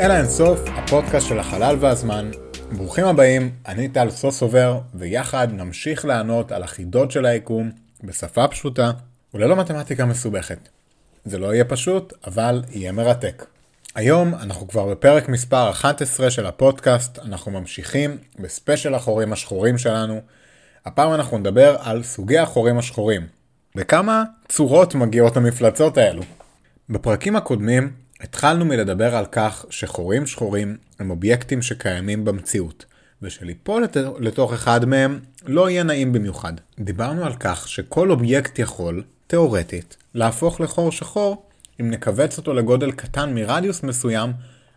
אל האינסוף, הפודקאסט של החלל והזמן. ברוכים הבאים, אני טל סוסובר, ויחד נמשיך לענות על החידות של היקום בשפה פשוטה וללא מתמטיקה מסובכת. זה לא יהיה פשוט, אבל יהיה מרתק. היום אנחנו כבר בפרק מספר 11 של הפודקאסט, אנחנו ממשיכים בספיישל החורים השחורים שלנו. הפעם אנחנו נדבר על סוגי החורים השחורים. בכמה צורות מגיעות המפלצות האלו. בפרקים הקודמים התחלנו מלדבר על כך שחורים שחורים הם אובייקטים שקיימים במציאות, ושליפול לת... לתוך אחד מהם לא יהיה נעים במיוחד. דיברנו על כך שכל אובייקט יכול, תאורטית, להפוך לחור שחור אם נכווץ אותו לגודל קטן מרדיוס מסוים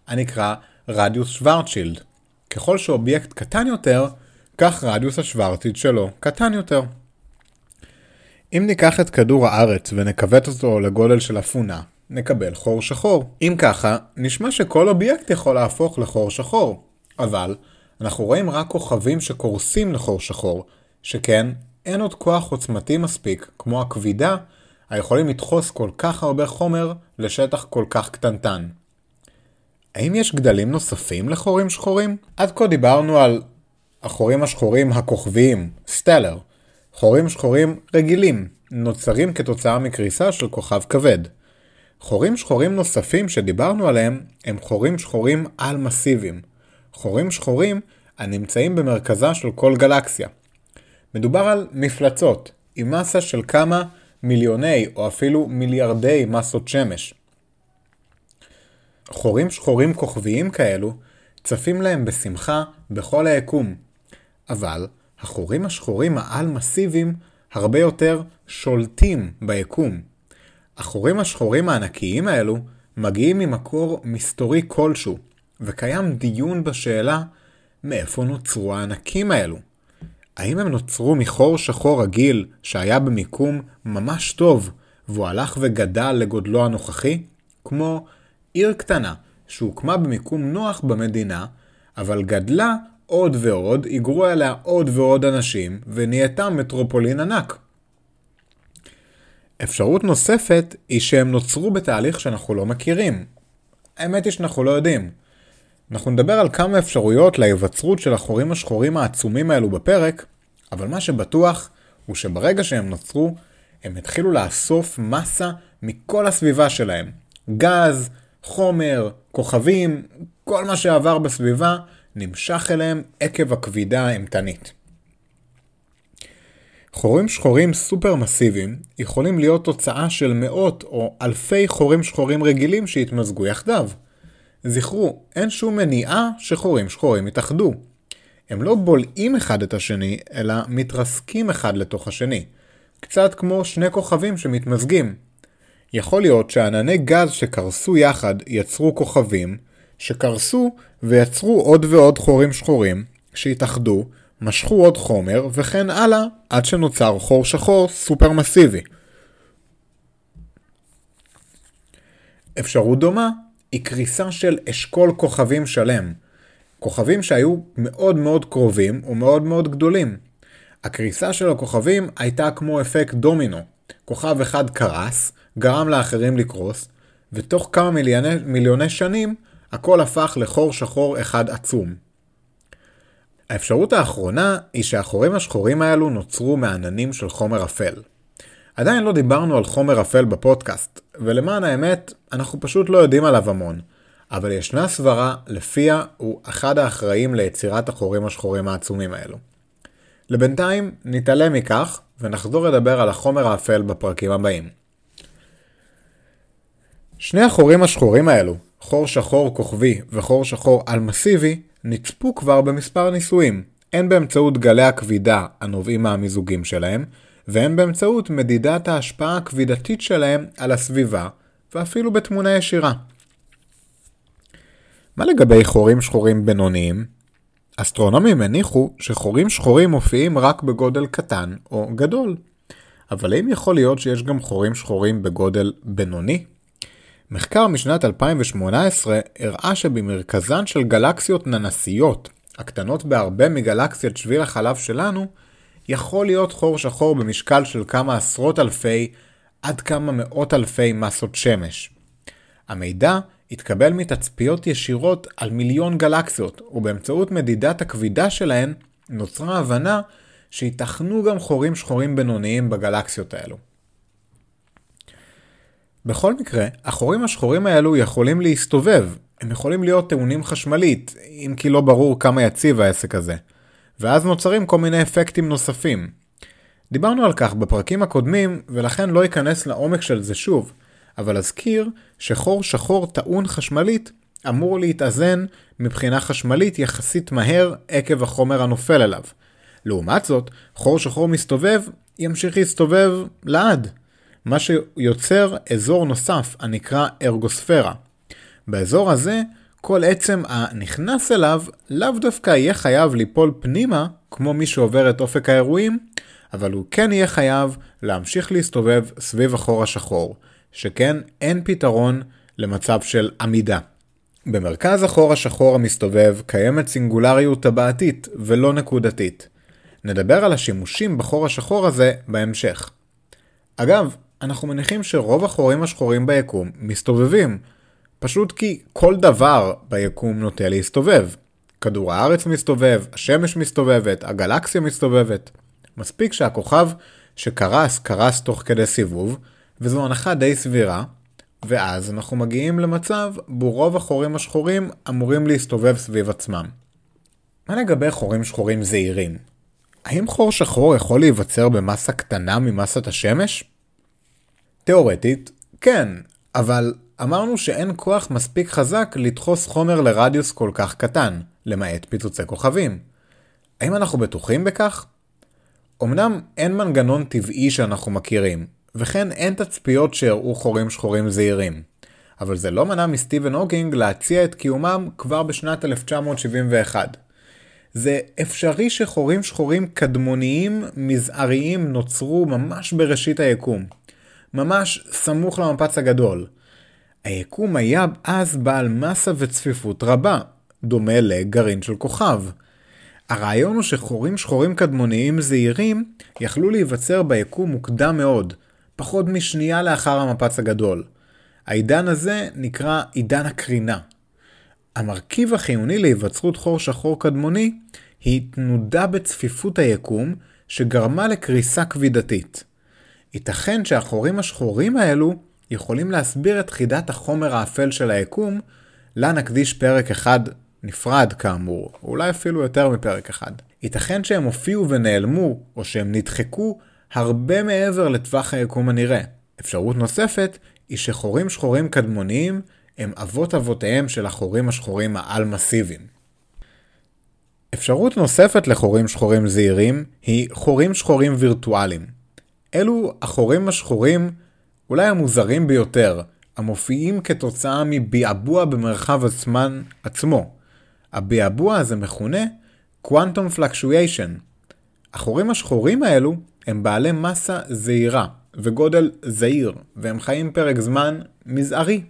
הנקרא רדיוס שוורצ'ילד. ככל שאובייקט קטן יותר, כך רדיוס השוורצילד שלו קטן יותר. אם ניקח את כדור הארץ ונכווץ אותו לגודל של אפונה, נקבל חור שחור. אם ככה, נשמע שכל אובייקט יכול להפוך לחור שחור. אבל, אנחנו רואים רק כוכבים שקורסים לחור שחור, שכן, אין עוד כוח עוצמתי מספיק, כמו הכבידה, היכולים לדחוס כל כך הרבה חומר לשטח כל כך קטנטן. האם יש גדלים נוספים לחורים שחורים? עד כה דיברנו על החורים השחורים הכוכביים, סטלר. חורים שחורים רגילים, נוצרים כתוצאה מקריסה של כוכב כבד. חורים שחורים נוספים שדיברנו עליהם הם חורים שחורים על-מסיביים. חורים שחורים הנמצאים במרכזה של כל גלקסיה. מדובר על מפלצות עם מסה של כמה מיליוני או אפילו מיליארדי מסות שמש. חורים שחורים כוכביים כאלו צפים להם בשמחה בכל היקום. אבל החורים השחורים העל-מסיביים הרבה יותר שולטים ביקום. החורים השחורים הענקיים האלו מגיעים ממקור מסתורי כלשהו, וקיים דיון בשאלה מאיפה נוצרו הענקים האלו. האם הם נוצרו מחור שחור רגיל שהיה במיקום ממש טוב והוא הלך וגדל לגודלו הנוכחי? כמו עיר קטנה שהוקמה במיקום נוח במדינה, אבל גדלה עוד ועוד, היגרו אליה עוד ועוד אנשים, ונהייתה מטרופולין ענק. אפשרות נוספת היא שהם נוצרו בתהליך שאנחנו לא מכירים. האמת היא שאנחנו לא יודעים. אנחנו נדבר על כמה אפשרויות להיווצרות של החורים השחורים העצומים האלו בפרק, אבל מה שבטוח הוא שברגע שהם נוצרו, הם התחילו לאסוף מסה מכל הסביבה שלהם. גז, חומר, כוכבים, כל מה שעבר בסביבה נמשך אליהם עקב הכבידה האימתנית. חורים שחורים סופר מסיביים יכולים להיות תוצאה של מאות או אלפי חורים שחורים רגילים שהתמזגו יחדיו. זכרו, אין שום מניעה שחורים שחורים יתאחדו. הם לא בולעים אחד את השני, אלא מתרסקים אחד לתוך השני. קצת כמו שני כוכבים שמתמזגים. יכול להיות שענני גז שקרסו יחד יצרו כוכבים, שקרסו ויצרו עוד ועוד חורים שחורים, שהתאחדו, משכו עוד חומר, וכן הלאה, עד שנוצר חור שחור סופר מסיבי. אפשרות דומה היא קריסה של אשכול כוכבים שלם. כוכבים שהיו מאוד מאוד קרובים ומאוד מאוד גדולים. הקריסה של הכוכבים הייתה כמו אפקט דומינו. כוכב אחד קרס, גרם לאחרים לקרוס, ותוך כמה מיליוני, מיליוני שנים הכל הפך לחור שחור אחד עצום. האפשרות האחרונה היא שהחורים השחורים האלו נוצרו מעננים של חומר אפל. עדיין לא דיברנו על חומר אפל בפודקאסט, ולמען האמת, אנחנו פשוט לא יודעים עליו המון, אבל ישנה סברה לפיה הוא אחד האחראים ליצירת החורים השחורים העצומים האלו. לבינתיים נתעלם מכך, ונחזור לדבר על החומר האפל בפרקים הבאים. שני החורים השחורים האלו, חור שחור כוכבי וחור שחור על מסיבי, נצפו כבר במספר ניסויים, הן באמצעות גלי הכבידה הנובעים מהמיזוגים שלהם, והן באמצעות מדידת ההשפעה הכבידתית שלהם על הסביבה, ואפילו בתמונה ישירה. מה לגבי חורים שחורים בינוניים? אסטרונומים הניחו שחורים שחורים מופיעים רק בגודל קטן או גדול. אבל האם יכול להיות שיש גם חורים שחורים בגודל בינוני? מחקר משנת 2018 הראה שבמרכזן של גלקסיות ננסיות, הקטנות בהרבה מגלקסיית שביל החלב שלנו, יכול להיות חור שחור במשקל של כמה עשרות אלפי עד כמה מאות אלפי מסות שמש. המידע התקבל מתצפיות ישירות על מיליון גלקסיות, ובאמצעות מדידת הכבידה שלהן נוצרה הבנה שייתכנו גם חורים שחורים בינוניים בגלקסיות האלו. בכל מקרה, החורים השחורים האלו יכולים להסתובב, הם יכולים להיות טעונים חשמלית, אם כי לא ברור כמה יציב העסק הזה, ואז נוצרים כל מיני אפקטים נוספים. דיברנו על כך בפרקים הקודמים, ולכן לא אכנס לעומק של זה שוב, אבל אזכיר שחור שחור טעון חשמלית אמור להתאזן מבחינה חשמלית יחסית מהר עקב החומר הנופל עליו. לעומת זאת, חור שחור מסתובב ימשיך להסתובב לעד, מה שיוצר אזור נוסף הנקרא ארגוספירה. באזור הזה, כל עצם הנכנס אליו לאו דווקא יהיה חייב ליפול פנימה, כמו מי שעובר את אופק האירועים, אבל הוא כן יהיה חייב להמשיך להסתובב סביב החור השחור, שכן אין פתרון למצב של עמידה. במרכז החור השחור המסתובב קיימת סינגולריות טבעתית ולא נקודתית. נדבר על השימושים בחור השחור הזה בהמשך. אגב, אנחנו מניחים שרוב החורים השחורים ביקום מסתובבים, פשוט כי כל דבר ביקום נוטה להסתובב. כדור הארץ מסתובב, השמש מסתובבת, הגלקסיה מסתובבת. מספיק שהכוכב שקרס קרס תוך כדי סיבוב, וזו הנחה די סבירה, ואז אנחנו מגיעים למצב בו רוב החורים השחורים אמורים להסתובב סביב עצמם. מה לגבי חורים שחורים זעירים? האם חור שחור יכול להיווצר במסה קטנה ממסת השמש? תאורטית, כן, אבל אמרנו שאין כוח מספיק חזק לדחוס חומר לרדיוס כל כך קטן, למעט פיצוצי כוכבים. האם אנחנו בטוחים בכך? אמנם אין מנגנון טבעי שאנחנו מכירים, וכן אין תצפיות שהראו חורים שחורים זעירים. אבל זה לא מנע מסטיבן הוקינג להציע את קיומם כבר בשנת 1971. זה אפשרי שחורים שחורים קדמוניים מזעריים נוצרו ממש בראשית היקום. ממש סמוך למפץ הגדול. היקום היה אז בעל מסה וצפיפות רבה, דומה לגרעין של כוכב. הרעיון הוא שחורים שחורים קדמוניים זעירים יכלו להיווצר ביקום מוקדם מאוד, פחות משנייה לאחר המפץ הגדול. העידן הזה נקרא עידן הקרינה. המרכיב החיוני להיווצרות חור שחור קדמוני היא תנודה בצפיפות היקום שגרמה לקריסה כבידתית. ייתכן שהחורים השחורים האלו יכולים להסביר את חידת החומר האפל של היקום, לה נקדיש פרק אחד נפרד כאמור, אולי אפילו יותר מפרק אחד. ייתכן שהם הופיעו ונעלמו, או שהם נדחקו הרבה מעבר לטווח היקום הנראה. אפשרות נוספת היא שחורים שחורים קדמוניים הם אבות אבותיהם של החורים השחורים העל-מסיביים. אפשרות נוספת לחורים שחורים זעירים היא חורים שחורים וירטואליים. אלו החורים השחורים אולי המוזרים ביותר, המופיעים כתוצאה מביעבוע במרחב הזמן עצמו. הביעבוע הזה מכונה Quantum Fluctuation. החורים השחורים האלו הם בעלי מסה זעירה וגודל זעיר, והם חיים פרק זמן מזערי.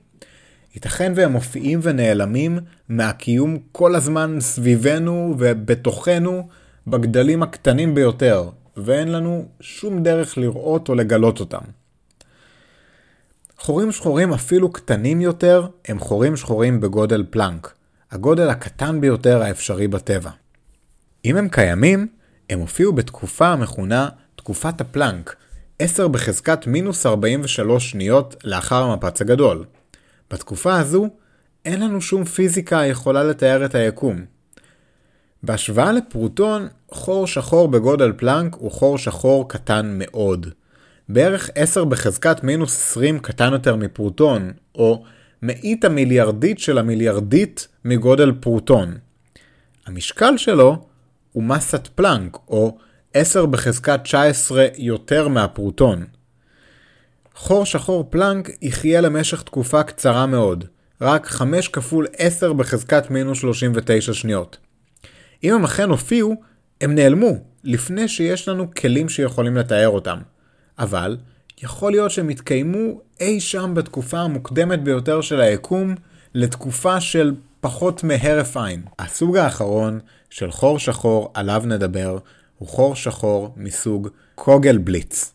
ייתכן והם מופיעים ונעלמים מהקיום כל הזמן סביבנו ובתוכנו בגדלים הקטנים ביותר, ואין לנו שום דרך לראות או לגלות אותם. חורים שחורים אפילו קטנים יותר הם חורים שחורים בגודל פלנק, הגודל הקטן ביותר האפשרי בטבע. אם הם קיימים, הם הופיעו בתקופה המכונה תקופת הפלנק, 10 בחזקת מינוס 43 שניות לאחר המפץ הגדול. בתקופה הזו, אין לנו שום פיזיקה היכולה לתאר את היקום. בהשוואה לפרוטון, חור שחור בגודל פלנק הוא חור שחור קטן מאוד. בערך 10 בחזקת מינוס 20 קטן יותר מפרוטון, או מאית המיליארדית של המיליארדית מגודל פרוטון. המשקל שלו הוא מסת פלנק, או 10 בחזקת 19 יותר מהפרוטון. חור שחור פלנק יחיה למשך תקופה קצרה מאוד, רק 5 כפול 10 בחזקת מינוס 39 שניות. אם הם אכן הופיעו, הם נעלמו, לפני שיש לנו כלים שיכולים לתאר אותם. אבל, יכול להיות שהם התקיימו אי שם בתקופה המוקדמת ביותר של היקום, לתקופה של פחות מהרף עין. הסוג האחרון של חור שחור עליו נדבר, הוא חור שחור מסוג קוגל בליץ.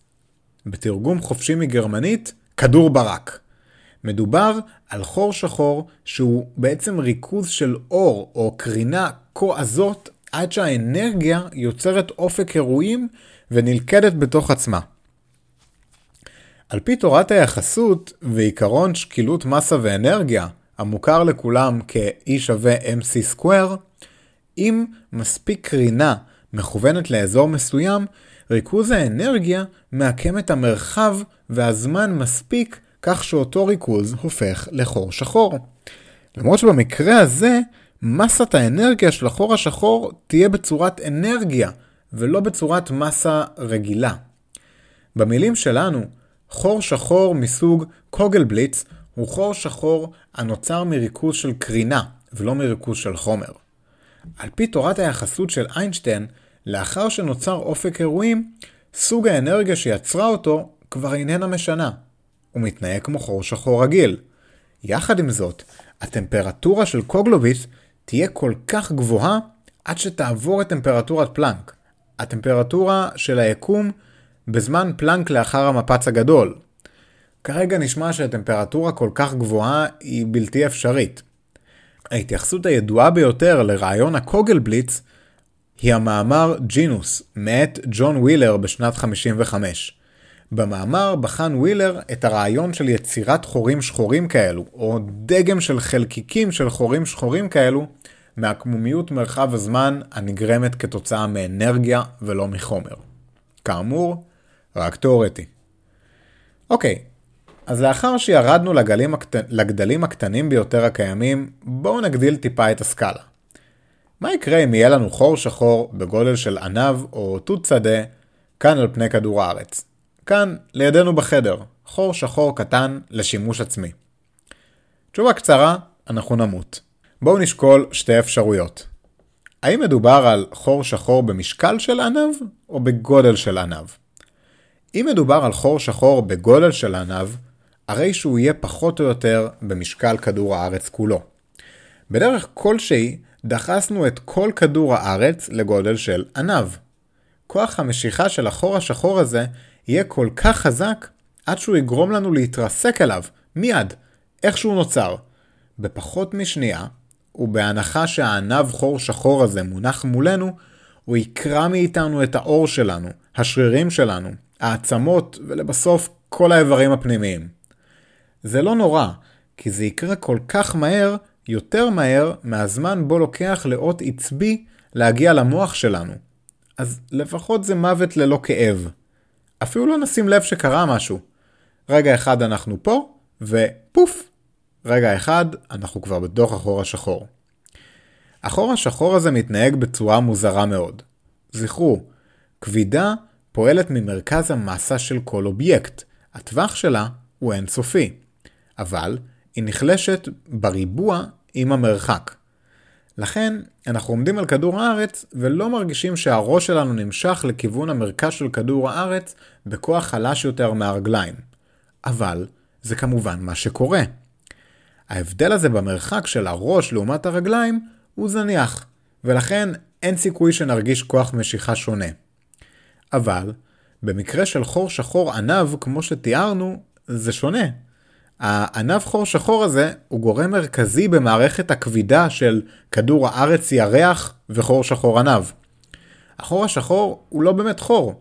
בתרגום חופשי מגרמנית, כדור ברק. מדובר על חור שחור שהוא בעצם ריכוז של אור או קרינה כה עזות עד שהאנרגיה יוצרת אופק אירועים ונלכדת בתוך עצמה. על פי תורת היחסות ועיקרון שקילות מסה ואנרגיה, המוכר לכולם כ-E שווה MC סקוואר, אם מספיק קרינה מכוונת לאזור מסוים, ריכוז האנרגיה מעקם את המרחב והזמן מספיק כך שאותו ריכוז הופך לחור שחור. למרות שבמקרה הזה, מסת האנרגיה של החור השחור תהיה בצורת אנרגיה, ולא בצורת מסה רגילה. במילים שלנו, חור שחור מסוג קוגלבליץ הוא חור שחור הנוצר מריכוז של קרינה, ולא מריכוז של חומר. על פי תורת היחסות של איינשטיין, לאחר שנוצר אופק אירועים, סוג האנרגיה שיצרה אותו כבר איננה משנה. הוא מתנהג כמו חור שחור רגיל. יחד עם זאת, הטמפרטורה של קוגלוביץ תהיה כל כך גבוהה עד שתעבור את טמפרטורת פלנק. הטמפרטורה של היקום בזמן פלנק לאחר המפץ הגדול. כרגע נשמע שהטמפרטורה כל כך גבוהה היא בלתי אפשרית. ההתייחסות הידועה ביותר לרעיון הקוגלבליץ היא המאמר ג'ינוס מאת ג'ון ווילר בשנת 55. במאמר בחן ווילר את הרעיון של יצירת חורים שחורים כאלו, או דגם של חלקיקים של חורים שחורים כאלו, מהקמומיות מרחב הזמן הנגרמת כתוצאה מאנרגיה ולא מחומר. כאמור, רק תאורטי. אוקיי, אז לאחר שירדנו לגלים הקט... לגדלים הקטנים ביותר הקיימים, בואו נגדיל טיפה את הסקאלה. מה יקרה אם יהיה לנו חור שחור בגודל של ענב או תות שדה כאן על פני כדור הארץ? כאן, לידינו בחדר, חור שחור קטן לשימוש עצמי. תשובה קצרה, אנחנו נמות. בואו נשקול שתי אפשרויות. האם מדובר על חור שחור במשקל של ענב או בגודל של ענב? אם מדובר על חור שחור בגודל של ענב, הרי שהוא יהיה פחות או יותר במשקל כדור הארץ כולו. בדרך כלשהי דחסנו את כל כדור הארץ לגודל של ענב. כוח המשיכה של החור השחור הזה יהיה כל כך חזק עד שהוא יגרום לנו להתרסק אליו, מיד, איך שהוא נוצר. בפחות משנייה, ובהנחה שהענב חור שחור הזה מונח מולנו, הוא יקרע מאיתנו את האור שלנו, השרירים שלנו, העצמות ולבסוף כל האיברים הפנימיים. זה לא נורא, כי זה יקרה כל כך מהר, יותר מהר מהזמן בו לוקח לאות עצבי להגיע למוח שלנו. אז לפחות זה מוות ללא כאב. אפילו לא נשים לב שקרה משהו. רגע אחד אנחנו פה, ופוף! רגע אחד אנחנו כבר בתוך החור השחור. החור השחור הזה מתנהג בצורה מוזרה מאוד. זכרו, כבידה פועלת ממרכז המסה של כל אובייקט. הטווח שלה הוא אינסופי. אבל היא נחלשת בריבוע עם המרחק. לכן, אנחנו עומדים על כדור הארץ ולא מרגישים שהראש שלנו נמשך לכיוון המרכז של כדור הארץ בכוח חלש יותר מהרגליים. אבל, זה כמובן מה שקורה. ההבדל הזה במרחק של הראש לעומת הרגליים הוא זניח, ולכן אין סיכוי שנרגיש כוח משיכה שונה. אבל, במקרה של חור שחור ענב, כמו שתיארנו, זה שונה. הענב חור שחור הזה הוא גורם מרכזי במערכת הכבידה של כדור הארץ ירח וחור שחור ענב. החור השחור הוא לא באמת חור.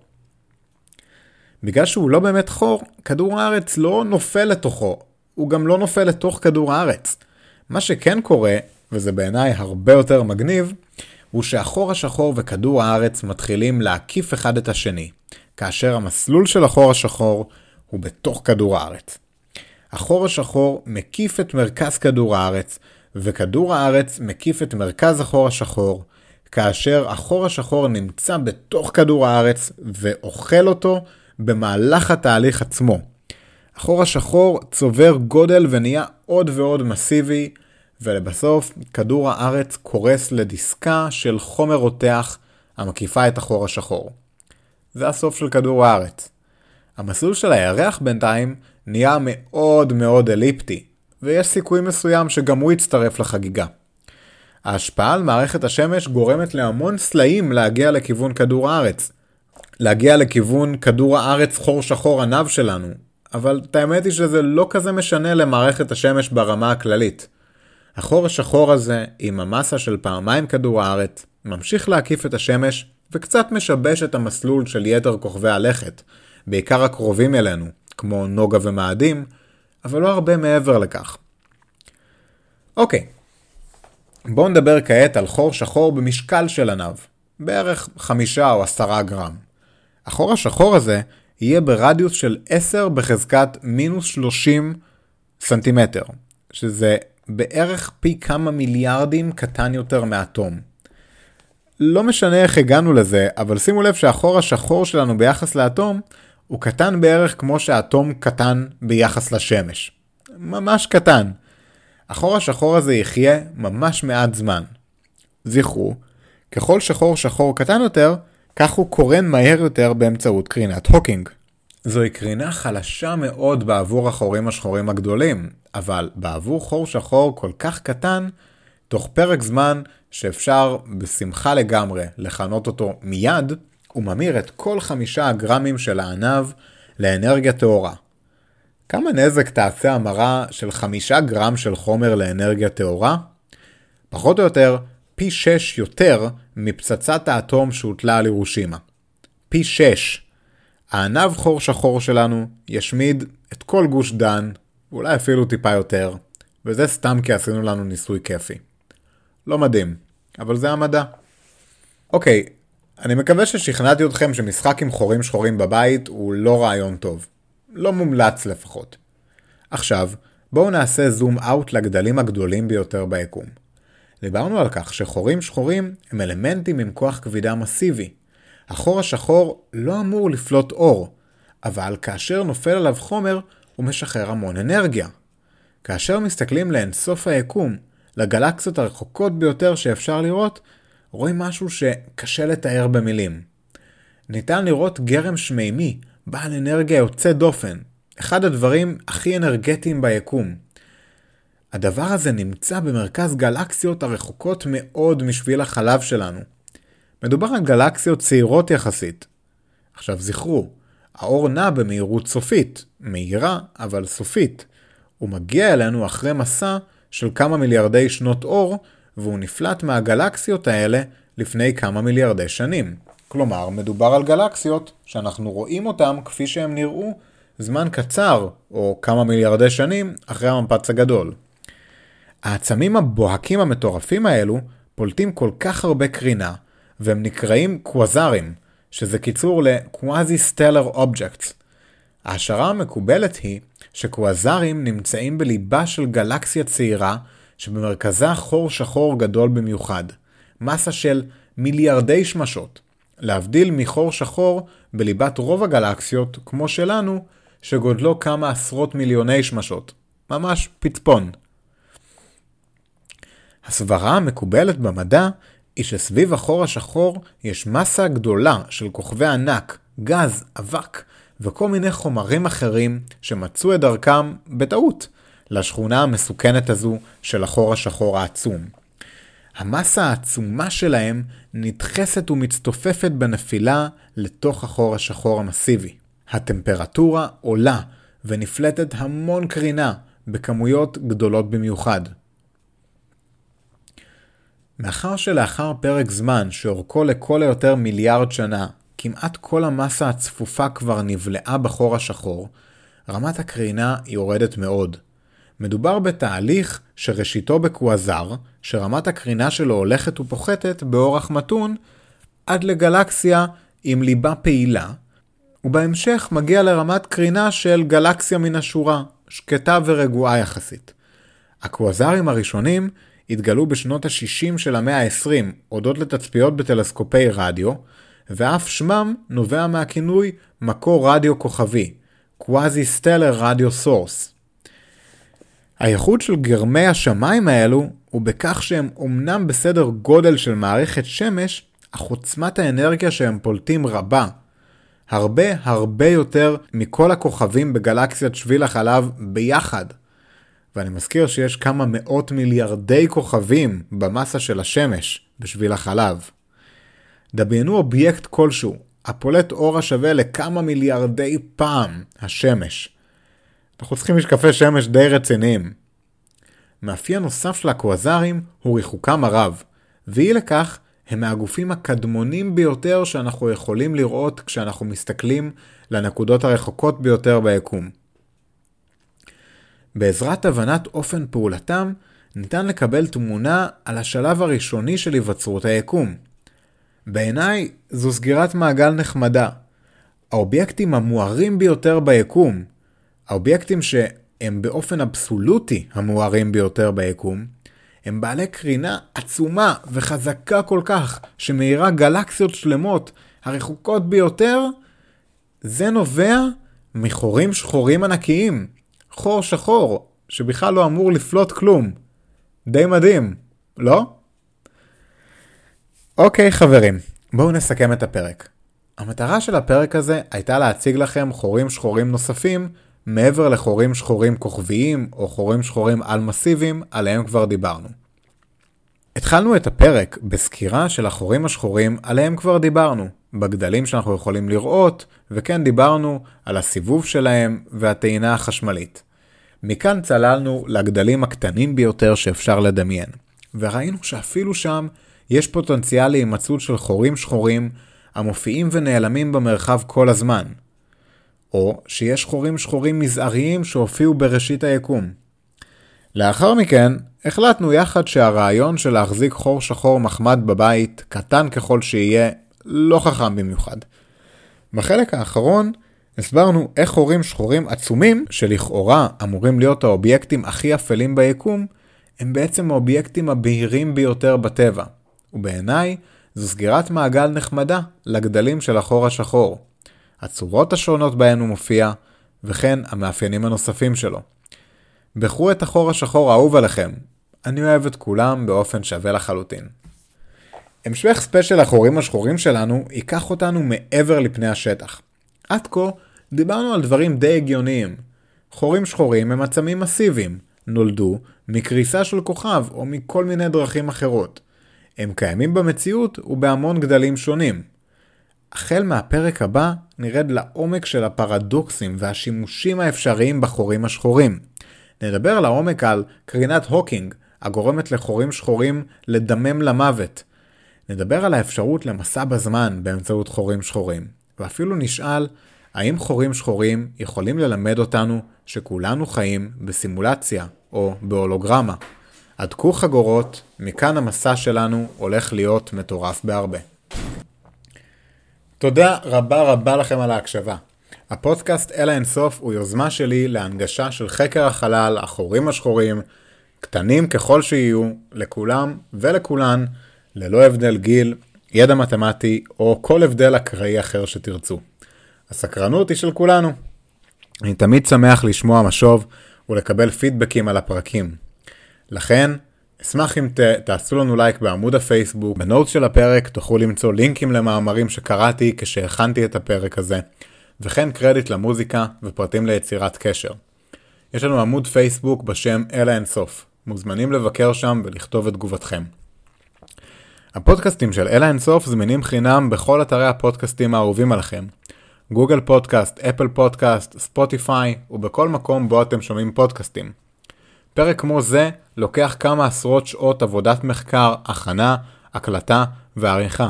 בגלל שהוא לא באמת חור, כדור הארץ לא נופל לתוכו, הוא גם לא נופל לתוך כדור הארץ. מה שכן קורה, וזה בעיניי הרבה יותר מגניב, הוא שהחור השחור וכדור הארץ מתחילים להקיף אחד את השני, כאשר המסלול של החור השחור הוא בתוך כדור הארץ. החור השחור מקיף את מרכז כדור הארץ, וכדור הארץ מקיף את מרכז החור השחור, כאשר החור השחור נמצא בתוך כדור הארץ ואוכל אותו במהלך התהליך עצמו. החור השחור צובר גודל ונהיה עוד ועוד מסיבי, ולבסוף כדור הארץ קורס לדיסקה של חומר רותח המקיפה את החור השחור. זה הסוף של כדור הארץ. המסלול של הירח בינתיים נהיה מאוד מאוד אליפטי, ויש סיכוי מסוים שגם הוא יצטרף לחגיגה. ההשפעה על מערכת השמש גורמת להמון סלעים להגיע לכיוון כדור הארץ. להגיע לכיוון כדור הארץ חור שחור ענב שלנו, אבל את האמת היא שזה לא כזה משנה למערכת השמש ברמה הכללית. החור השחור הזה, עם המסה של פעמיים כדור הארץ, ממשיך להקיף את השמש וקצת משבש את המסלול של יתר כוכבי הלכת, בעיקר הקרובים אלינו, כמו נוגה ומאדים, אבל לא הרבה מעבר לכך. אוקיי, בואו נדבר כעת על חור שחור במשקל של ענב, בערך חמישה או עשרה גרם. החור השחור הזה יהיה ברדיוס של 10 בחזקת מינוס 30 סנטימטר, שזה בערך פי כמה מיליארדים קטן יותר מאטום. לא משנה איך הגענו לזה, אבל שימו לב שהחור השחור שלנו ביחס לאטום הוא קטן בערך כמו שהאטום קטן ביחס לשמש. ממש קטן. החור השחור הזה יחיה ממש מעט זמן. זכרו, ככל שחור שחור קטן יותר, כך הוא קורן מהר יותר באמצעות קרינת הוקינג. זוהי קרינה חלשה מאוד בעבור החורים השחורים הגדולים, אבל בעבור חור שחור כל כך קטן, תוך פרק זמן שאפשר בשמחה לגמרי לכנות אותו מיד, הוא ממיר את כל חמישה הגרמים של הענב לאנרגיה טהורה. כמה נזק תעשה המרה של חמישה גרם של חומר לאנרגיה טהורה? פחות או יותר פי 6 יותר מפצצת האטום שהוטלה על הירושימה. פי 6. הענב חור שחור שלנו ישמיד את כל גוש דן, ואולי אפילו טיפה יותר, וזה סתם כי עשינו לנו ניסוי כיפי. לא מדהים, אבל זה המדע. אוקיי, אני מקווה ששכנעתי אתכם שמשחק עם חורים שחורים בבית הוא לא רעיון טוב. לא מומלץ לפחות. עכשיו, בואו נעשה זום אאוט לגדלים הגדולים ביותר ביקום. דיברנו על כך שחורים שחורים הם אלמנטים עם כוח כבידה מסיבי. החור השחור לא אמור לפלוט אור, אבל כאשר נופל עליו חומר, הוא משחרר המון אנרגיה. כאשר מסתכלים לאינסוף היקום, לגלקסיות הרחוקות ביותר שאפשר לראות, רואים משהו שקשה לתאר במילים. ניתן לראות גרם שמימי, בעל אנרגיה יוצא דופן, אחד הדברים הכי אנרגטיים ביקום. הדבר הזה נמצא במרכז גלקסיות הרחוקות מאוד משביל החלב שלנו. מדובר על גלקסיות צעירות יחסית. עכשיו זכרו, האור נע במהירות סופית, מהירה אבל סופית. הוא מגיע אלינו אחרי מסע של כמה מיליארדי שנות אור, והוא נפלט מהגלקסיות האלה לפני כמה מיליארדי שנים. כלומר, מדובר על גלקסיות שאנחנו רואים אותם כפי שהם נראו זמן קצר, או כמה מיליארדי שנים, אחרי המפץ הגדול. העצמים הבוהקים המטורפים האלו פולטים כל כך הרבה קרינה, והם נקראים קווזרים, שזה קיצור ל-Quasi-Stellar Objects. ההשערה המקובלת היא שקווזרים נמצאים בליבה של גלקסיה צעירה, שבמרכזה חור שחור גדול במיוחד, מסה של מיליארדי שמשות, להבדיל מחור שחור בליבת רוב הגלקסיות, כמו שלנו, שגודלו כמה עשרות מיליוני שמשות. ממש פטפון. הסברה המקובלת במדע היא שסביב החור השחור יש מסה גדולה של כוכבי ענק, גז, אבק וכל מיני חומרים אחרים שמצאו את דרכם, בטעות, לשכונה המסוכנת הזו של החור השחור העצום. המסה העצומה שלהם נדחסת ומצטופפת בנפילה לתוך החור השחור המסיבי. הטמפרטורה עולה ונפלטת המון קרינה בכמויות גדולות במיוחד. מאחר שלאחר פרק זמן שאורכו לכל היותר מיליארד שנה, כמעט כל המסה הצפופה כבר נבלעה בחור השחור, רמת הקרינה יורדת מאוד. מדובר בתהליך שראשיתו בקוואזר, שרמת הקרינה שלו הולכת ופוחתת באורח מתון, עד לגלקסיה עם ליבה פעילה, ובהמשך מגיע לרמת קרינה של גלקסיה מן השורה, שקטה ורגועה יחסית. הקוואזרים הראשונים התגלו בשנות ה-60 של המאה ה-20 הודות לתצפיות בטלסקופי רדיו, ואף שמם נובע מהכינוי מקור רדיו כוכבי, Quasi-Stellar Radio Source. הייחוד של גרמי השמיים האלו הוא בכך שהם אומנם בסדר גודל של מערכת שמש, אך עוצמת האנרגיה שהם פולטים רבה. הרבה הרבה יותר מכל הכוכבים בגלקסיית שביל החלב ביחד. ואני מזכיר שיש כמה מאות מיליארדי כוכבים במסה של השמש בשביל החלב. דמיינו אובייקט כלשהו, הפולט אור השווה לכמה מיליארדי פעם השמש. אנחנו צריכים משקפי שמש די רציניים. מאפיין נוסף של הקוואזרים הוא ריחוקם הרב, ואי לכך הם מהגופים הקדמונים ביותר שאנחנו יכולים לראות כשאנחנו מסתכלים לנקודות הרחוקות ביותר ביקום. בעזרת הבנת אופן פעולתם, ניתן לקבל תמונה על השלב הראשוני של היווצרות היקום. בעיניי זו סגירת מעגל נחמדה. האובייקטים המוארים ביותר ביקום, האובייקטים שהם באופן אבסולוטי המוארים ביותר ביקום, הם בעלי קרינה עצומה וחזקה כל כך, שמאירה גלקסיות שלמות הרחוקות ביותר, זה נובע מחורים שחורים ענקיים. חור שחור, שבכלל לא אמור לפלוט כלום. די מדהים, לא? אוקיי חברים, בואו נסכם את הפרק. המטרה של הפרק הזה הייתה להציג לכם חורים שחורים נוספים מעבר לחורים שחורים כוכביים או חורים שחורים על מסיביים, עליהם כבר דיברנו. התחלנו את הפרק בסקירה של החורים השחורים עליהם כבר דיברנו, בגדלים שאנחנו יכולים לראות, וכן דיברנו על הסיבוב שלהם והטעינה החשמלית. מכאן צללנו לגדלים הקטנים ביותר שאפשר לדמיין, וראינו שאפילו שם יש פוטנציאל להימצאות של חורים שחורים המופיעים ונעלמים במרחב כל הזמן. או שיש חורים שחורים מזעריים שהופיעו בראשית היקום. לאחר מכן, החלטנו יחד שהרעיון של להחזיק חור שחור מחמד בבית, קטן ככל שיהיה, לא חכם במיוחד. בחלק האחרון, הסברנו איך חורים שחורים עצומים, שלכאורה אמורים להיות האובייקטים הכי אפלים ביקום, הם בעצם האובייקטים הבהירים ביותר בטבע. ובעיניי, זו סגירת מעגל נחמדה לגדלים של החור השחור. הצורות השונות בהן הוא מופיע, וכן המאפיינים הנוספים שלו. בחרו את החור השחור האהוב עליכם, אני אוהב את כולם באופן שווה לחלוטין. המשך ספיישל החורים השחורים שלנו ייקח אותנו מעבר לפני השטח. עד כה דיברנו על דברים די הגיוניים. חורים שחורים הם עצמים מסיביים, נולדו מקריסה של כוכב או מכל מיני דרכים אחרות. הם קיימים במציאות ובהמון גדלים שונים. החל מהפרק הבא נרד לעומק של הפרדוקסים והשימושים האפשריים בחורים השחורים. נדבר לעומק על קרינת הוקינג, הגורמת לחורים שחורים לדמם למוות. נדבר על האפשרות למסע בזמן באמצעות חורים שחורים, ואפילו נשאל האם חורים שחורים יכולים ללמד אותנו שכולנו חיים בסימולציה או בהולוגרמה. הדקו חגורות, מכאן המסע שלנו הולך להיות מטורף בהרבה. תודה רבה רבה לכם על ההקשבה. הפודקאסט אל האינסוף הוא יוזמה שלי להנגשה של חקר החלל, החורים השחורים, קטנים ככל שיהיו, לכולם ולכולן, ללא הבדל גיל, ידע מתמטי או כל הבדל אקראי אחר שתרצו. הסקרנות היא של כולנו. אני תמיד שמח לשמוע משוב ולקבל פידבקים על הפרקים. לכן, אשמח אם ת, תעשו לנו לייק בעמוד הפייסבוק, בנוטס של הפרק תוכלו למצוא לינקים למאמרים שקראתי כשהכנתי את הפרק הזה, וכן קרדיט למוזיקה ופרטים ליצירת קשר. יש לנו עמוד פייסבוק בשם אל האינסוף, מוזמנים לבקר שם ולכתוב את תגובתכם. הפודקאסטים של אל האינסוף זמינים חינם בכל אתרי הפודקאסטים האהובים עליכם. גוגל פודקאסט, אפל פודקאסט, ספוטיפיי ובכל מקום בו אתם שומעים פודקאסטים. פרק כמו זה לוקח כמה עשרות שעות עבודת מחקר, הכנה, הקלטה ועריכה.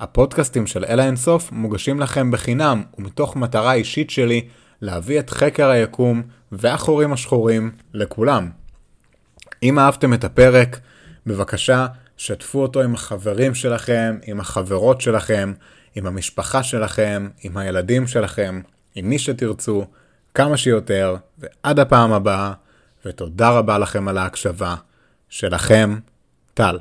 הפודקאסטים של אל האינסוף מוגשים לכם בחינם ומתוך מטרה אישית שלי להביא את חקר היקום והחורים השחורים לכולם. אם אהבתם את הפרק, בבקשה שתפו אותו עם החברים שלכם, עם החברות שלכם, עם המשפחה שלכם, עם הילדים שלכם, עם מי שתרצו, כמה שיותר, ועד הפעם הבאה, ותודה רבה לכם על ההקשבה. שלכם, טל.